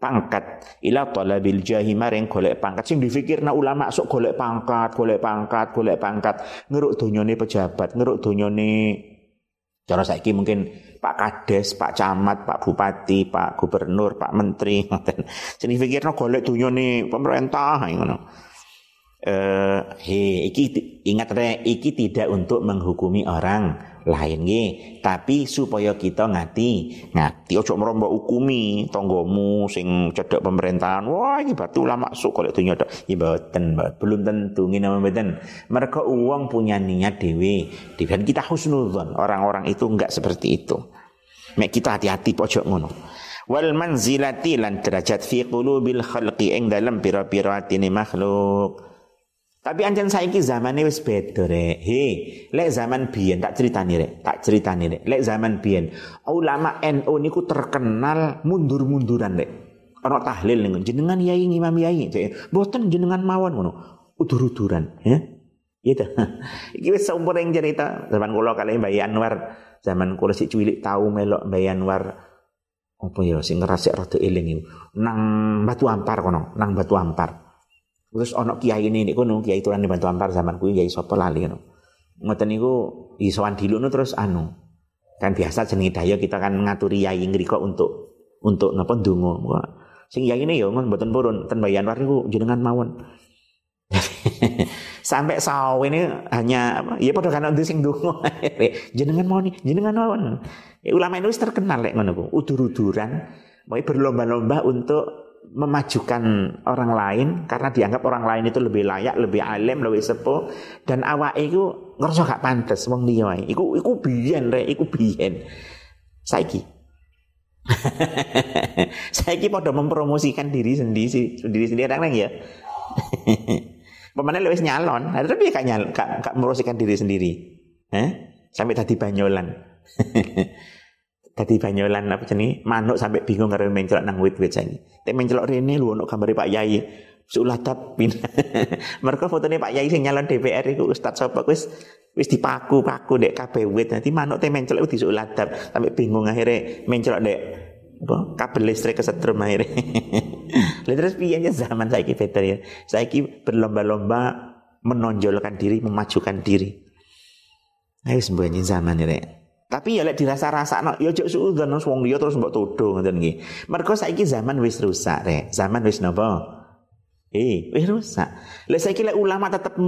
pangkat. Ila talabil jahi maring golek pangkat. Sing difikirna ulama sok golek pangkat golek pangkat golek pangkat. Ngeruk donyane pejabat ngeruk donyane Cara saiki mungkin Pak Kades, Pak Camat, Pak Bupati, Pak Gubernur, Pak Menteri [laughs] ngoten. Sing pikirno golek dunyane pemerintah ngono. Eh, he, iki ingat re, iki tidak untuk menghukumi orang lain nggih. Tapi supaya kita ngati ngati ojo merombak hukumi tonggomu sing cedek pemerintahan. Wah ini batu lama masuk kalau itu nyodok ya boten belum tentu ngene mboten. Mereka uang punya niat dewi dan kita husnudzon. Orang-orang itu enggak seperti itu. Mek kita hati-hati pojok ngono. Wal manzilati lan derajat fi qulubil khalqi ing dalam pira-pira makhluk tapi ancen saiki zamane wis beda rek. He, lek zaman biyen tak ceritani rek, tak ceritani rek. Lek zaman biyen ulama NU niku terkenal mundur-munduran rek. Ana tahlil ning jenengan yai imam yai. Boten jenengan mawon ngono. Udur-uduran, ya. Gitu. [laughs] Iki wis yang cerita zaman kula kali Mbak Anwar, zaman kula sik cuwilik tau melok Mbak Anwar apa ya sing ngerasik rada eling nang Batu Ampar kono, nang Batu Ampar. Terus ono kiai ini niku nu kiai turan bantu ampar zaman kuwi kiai sapa lali ngono. Ngoten niku isowan dilukno terus anu. Kan biasa jenenge daya kita kan ngaturi yai ngriko untuk untuk napa ndonga. Sing yai ini ya mboten purun ten Bayan War niku jenengan mawon. [laughs] Sampai sawe ini hanya apa? Ya padha kan sing ndonga. [laughs] jenengan mawon jenengan mawon. Ya, ulama itu terkenal lek ngono ku. Udur-uduran mau berlomba-lomba untuk memajukan orang lain karena dianggap orang lain itu lebih layak, lebih alim, lebih sepuh dan awak itu ngerasa gak pantas wong liya Iku iku biyen rek, iku biyen. Saiki [laughs] Saiki pada mempromosikan diri sendiri sendiri sendiri orang ya. [laughs] Pemane lewis nyalon, nah, tapi gak nyal, gak, gak mempromosikan diri sendiri. Eh? Sampai tadi banyolan. [laughs] Tadi banyolan apa jenis manuk sampai bingung karena mencelok nang wit-wit ini. Tapi mencelok ini lu ono gambar Pak Yai. Sulatap pin. [laughs] Mereka fotonya Pak Yai sing nyalon DPR itu Ustaz sapa wis wis dipaku-paku dek kabeh wit. Nanti manuk teh mencelok di sulatap sampai bingung akhirnya mencelok dek apa kabel listrik kesetrum akhirnya. Lalu [laughs] terus piye zaman saiki better ya. Saiki berlomba-lomba menonjolkan diri, memajukan diri. Ayo sembunyi zaman ini. Tapi ya lek dirasa-rasa no, ya jek suudzon wong liya terus mbok tuduh ngoten nggih. Mergo saiki zaman wis rusak rek. Zaman wis napa? Eh, wis rusak. Lek saiki lek ulama tetep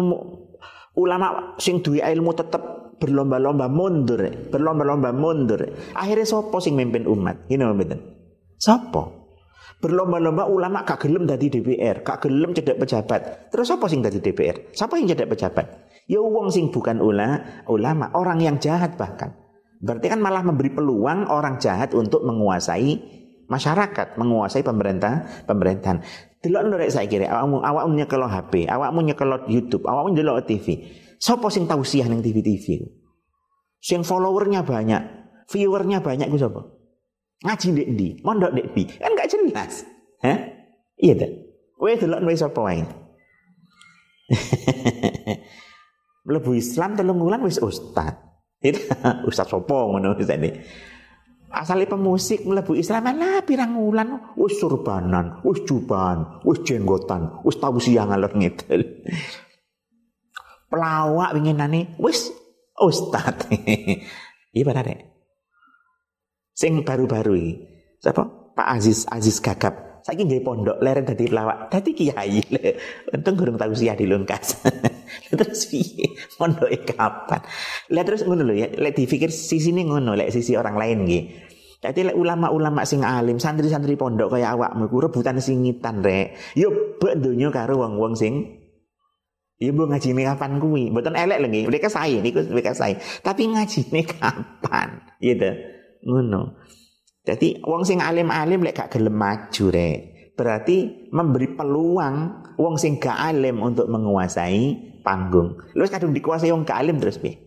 ulama sing duwe ilmu tetep berlomba-lomba mundur, berlomba-lomba mundur. Akhirnya sopo sing mimpin umat? Ini mboten. Sopo? Berlomba-lomba ulama gak gelem dadi DPR, gak gelem cedek pejabat. Terus apa sing dadi DPR? Siapa yang cedek pejabat? Ya wong sing bukan ula, ulama, orang yang jahat bahkan. Berarti kan malah memberi peluang orang jahat untuk menguasai masyarakat, menguasai pemerintah, pemerintahan. Delok lho saya kira awakmu awakmu nyekel HP, awakmu nyekel YouTube, awakmu ndelok TV. Sopo sing tausiah ning TV-TV? Sing followernya banyak, viewernya banyak ku sapa? Ngaji ndek ndi? Mondok ndek ndi? Kan gak jelas. Hah? Iya dah. Kowe delok wae sapa [laughs] wae. Mlebu Islam telung wulan wis ustad. Itu [laughs] Ustaz Sopo ngono ini. Asale pemusik mlebu Islam lah pirang wulan wis surbanan, wis juban, wis jenggotan, wis tausiah ngalor ngidul. Pelawak winginane wis ustad. [laughs] Iya benar deh. Sing baru-baru iki. Siapa? Pak Aziz Aziz Gagap Saiki nggih pondok leren dadi pelawak, dadi kiai. [laughs] Untung gurung tahu sih di Lunkas. Terus piye? [laughs] Pondoke kapan? Lah terus ngono lho ya, lek dipikir sisi ini ngono, lek sisi orang lain nggih. Jadi lek ulama-ulama sing alim, santri-santri pondok kaya awakmu iku rebutan singitan rek. Yo bek donya karo wong-wong sing Ya mbok ngajine kapan kuwi? Mboten elek lho nggih, mereka sae niku mereka sae. Tapi ngajine [laughs] kapan? Gitu. Ngono. Jadi wong sing alim-alim lek gak gelem maju rek. Berarti memberi peluang wong sing gak alim untuk menguasai panggung. Lu kadung dikuasai wong gak terus piye?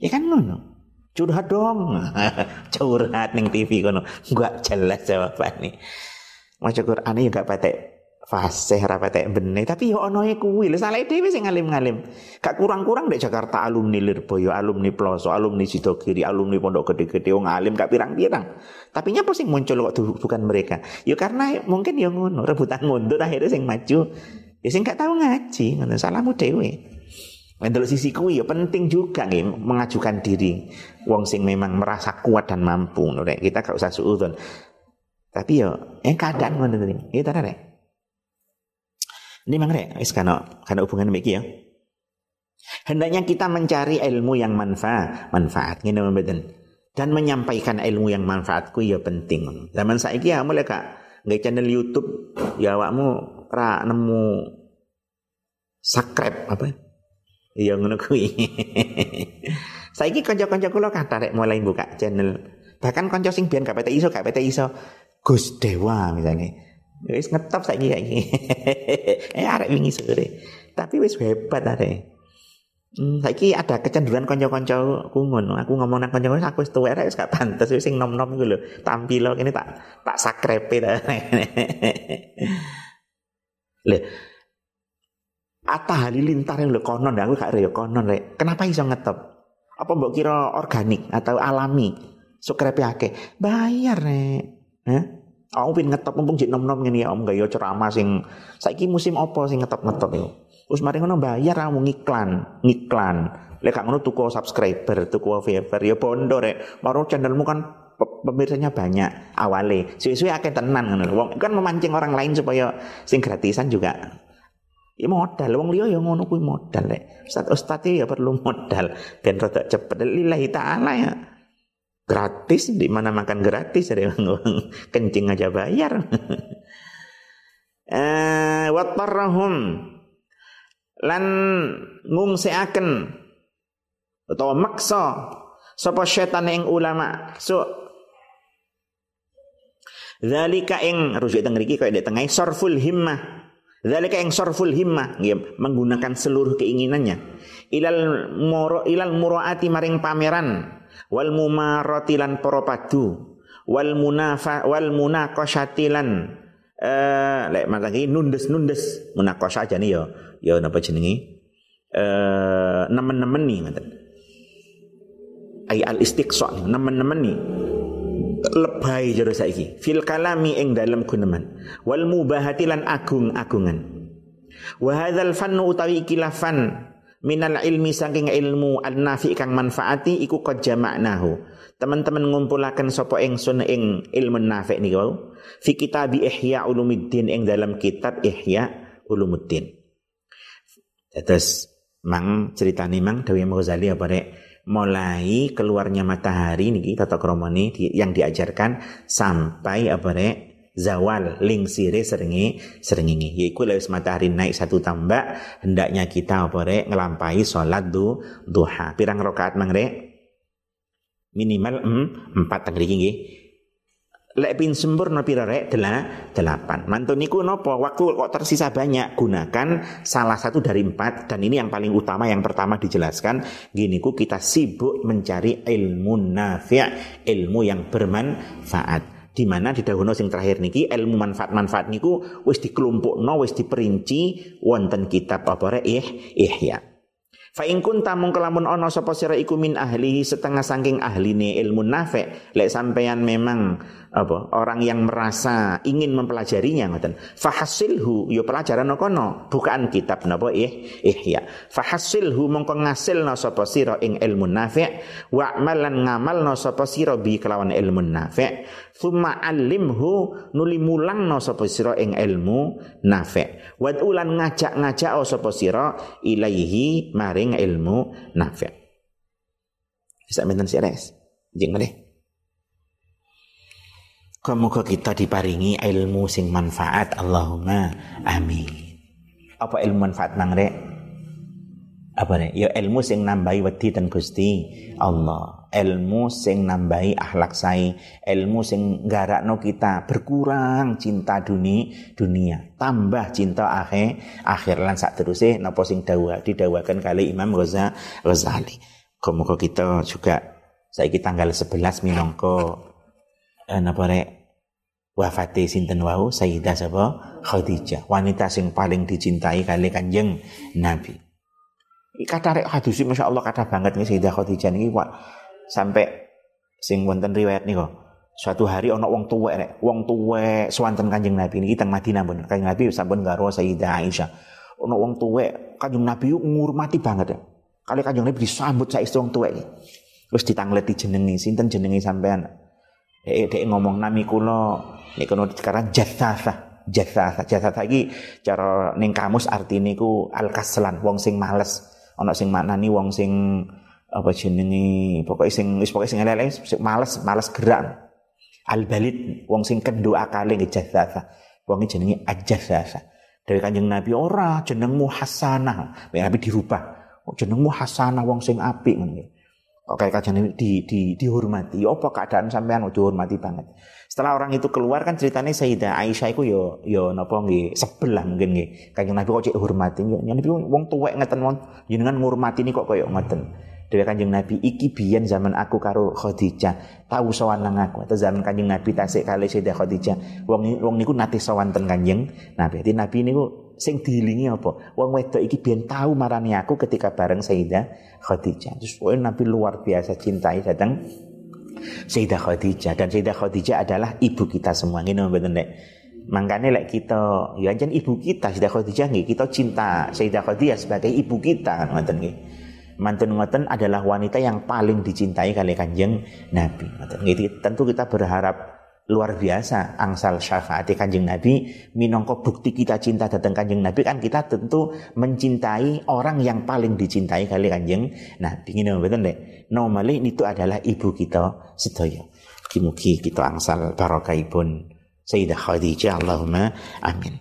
Ya kan ngono. Curhat dong. [laughs] Curhat ning TV kono. Gak jelas jawabane. Maca Quran ya gak patek fasih ra patek benih tapi yo ono e kuwi lho salah dhewe sing ngalim-ngalim gak kurang-kurang dek Jakarta alumni Lirboyo alumni Ploso alumni Sidogiri alumni Pondok Gede-gede wong alim gak pirang-pirang tapi nyapa sing muncul waktu bukan mereka yo karena mungkin yo ngono rebutan mundur akhirnya sing maju ya sing gak tahu ngaji ngono salahmu dhewe. Menurut sisi kuwi ya penting juga nih mengajukan diri. Wong sing memang merasa kuat dan mampu nek kita gak usah suudon tapi yo eh keadaan ngono iki ya rek? Ini mang rek, wis kana kana hubungan iki ya. Hendaknya kita mencari ilmu yang manfaat, manfaat. Ngene mboten. Dan menyampaikan ilmu yang manfaatku ya penting. Zaman saiki ya mulai kak nggak channel YouTube ya awakmu ra nemu subscribe apa? Iya ngono kuwi. [laughs] saiki kanca-kanca kula kata mulai buka channel. Bahkan kanca sing biyen pete iso, pete iso. Gus Dewa misalnya. Wis ngetop saiki saiki. [laughs] eh arek wingi sore. Tapi wis hebat arek. Hmm, saiki ada kecenderungan kanca-kanca aku ngono. Aku ngomong nang kanca aku wis tuwek wis gak pantes wis sing nom-nom iku lho. Tampil kene tak tak sakrepe ta. [laughs] Le. Atta Halilintar lho konon aku gak ya konon rek. Kenapa iso ngetop? Apa mbok kira organik atau alami? Sukrepe akeh. Bayar rek. Hah? Aku pin ngetop mumpung jek nom-nom ngene ya om gaya ceramah sing saiki musim apa sing ngetop-ngetop iku. Terus mari ngono bayar kamu ngiklan, ngiklan. Lek gak ngono tuku subscriber, tuku viewer ya bondo rek. Baru channelmu kan pemirsanya banyak awale. Suwe-suwe akeh tenan ngono. Wong kan memancing orang lain supaya sing gratisan juga Ya modal, wong liya ya ngono kuwi modal rek. Ustaz ustaz ya perlu modal ben rada cepet lillahi taala ya. Gratis di mana makan gratis ada kencing aja bayar. [laughs] Eh watarrahum lan ngungsiaken utawa maksa sapa setan ing ulama. So Zalika ing rujuk teng mriki kaya tengah sorful himmah. Zalika ing sorful himmah nggih menggunakan seluruh keinginannya. Ilal muro ilal muraati maring pameran. Wal mumarati lan para padu. Wal munafa wal munaqashati lan eh lek matang nundes-nundes. Munaqasha aja nih ya ya napa jenenge eh nemen-nemen nih ngoten. Ay al istiqsa nemen-nemen nih lebay jero saiki. Fil kalami ing dalem guneman. Wal mubahati lan agung-agungan. Wa hadzal fannu utawi kilafan minal ilmi saking ilmu an-nafi kang manfaati iku qad jama'nahu. Teman-teman ngumpulaken sapa ingsun ing ilmu nafi niku fi kitab Ihya Ulumuddin ing dalam kitab Ihya Ulumuddin Terus mang ceritane mang Dewi Ghazali apa rek? Mulai keluarnya matahari niki tata kromone yang diajarkan sampai apa rek? Zawal ling sire serengi serengi yaiku lewis matahari naik satu tambak hendaknya kita apa rek? Ngelampai sholat du, duha. Pirang rakaat mang rek? Minimal em, empat tengri nggih lek pin sempurna pira rek? Delapan. Mantun niku nopo? Waktu kok tersisa banyak gunakan salah satu dari empat. Dan ini yang paling utama yang pertama dijelaskan. Gini ku kita sibuk mencari ilmu nafi' ilmu yang bermanfaat. Di mana di dahono sing terakhir niki ilmu manfaat-manfaat niku wis dikelompokno wis diperinci wonten kitab apa rek? Ih ihya Fa in kunta mung kelamun ana sapa sira iku min ahlihi setengah saking ahline ilmu nafi. Lek sampeyan memang apa? Orang yang merasa ingin mempelajarinya ngoten. Fahasilhu yo ya pelajaran kono bukan kitab napa? Ih ihya fahasilhu mongko ngasilna sapa sira ing ilmu nafi' wa amalan ngamalna sapa sira bi kelawan ilmu nafi' thumma alimhu nuli mulangna sapa sira ing ilmu nafi' wa ulan ngajak-ngajak sapa sira ilaihi maring ilmu nafi' Bisa menten sih res. Jeng deh. Semoga kita diparingi ilmu sing manfaat Allahumma amin. Apa ilmu manfaat nang rek? Apa rek? Ya ilmu sing nambahi wedi dan Gusti Allah. Ilmu sing nambahi akhlak sae, ilmu sing garakno kita berkurang cinta dunia, dunia, tambah cinta akhir, akhir lan sak teruse napa sing dawa didawakan kali Imam Ghazali. Semoga kita juga saiki tanggal 11 minangka Eh, napa rek? Wafate sinten wau? Sayyidah sapa? Khadijah. Wanita sing paling dicintai kali Kanjeng Nabi. Kata rek hadisi Masya Allah kata banget nih Sayyidah Khadijah wak sampai sing wonten riwayat nih kok. Suatu hari ono wong tuwek rek. Wong tuwek swanten Kanjeng Nabi niki teng Madinah pun. Kanjeng Nabi sampun karo Sayyidah Aisyah. Ono wong tuwek Kanjeng Nabi ngurmati banget ya kali Kanjeng Nabi disambut saiki wong tuwek Terus ditangleti jenengi, sinten jenengi sampean? Dek dek ngomong nami kulo nek kono sekarang jatsasa jatsasa jatsasa iki cara ning kamus artine ku al kaslan wong sing males. Ana sing maknani wong sing apa jenenge pokoke sing wis pokoke sing elek males males gerak. Al balid wong sing kendo akale ngejazasa wong jenenge ajazasa dari kanjeng Nabi ora jenengmu hasanah. Nabi dirubah oh, jenengmu hasanah wong sing apik. ngene Oke kajian di, di, dihormati. Apa keadaan sampean dihormati banget. Setelah orang itu keluar kan ceritanya Sayyidah Aisyah itu yo yo napa nggih sebelah mungkin nggih. Kanjeng Nabi kok cek hormati. Ya Nabi wong tuwek ngeten wong jenengan ngurmati ini kok koyo ngoten. Dewe kanjeng Nabi iki biyen zaman aku karo Khadijah tahu sowan nang aku atau zaman kanjeng Nabi tasik kali Sayyidah Khadijah wong wong niku nate sowan ten kanjeng Nabi. Jadi Nabi niku sing diilingi apa? Wong wedok iki biyen tahu marani aku ketika bareng Sayyidah Khadijah. Terus Nabi luar biasa cintai datang Sayyidah Khadijah dan Sayyidah Khadijah adalah ibu kita semua. Ngene mboten nek. Makanya lek kita ya jan ibu kita Sayyidah Khadijah nggih, kita cinta Sayyidah Khadijah sebagai ibu kita ngoten nggih. Mantun ngoten adalah wanita yang paling dicintai kali Kanjeng Nabi. Ngoten Tentu kita berharap luar biasa angsal syafaat kanjeng Nabi. Minongko bukti kita cinta datang kanjeng Nabi kan kita tentu mencintai orang yang paling dicintai kali kanjeng Nabi. Ini betul deh normally itu adalah ibu kita sedaya. Kimuki kita angsal barokahipun Sayyidah Khadijah Allahumma amin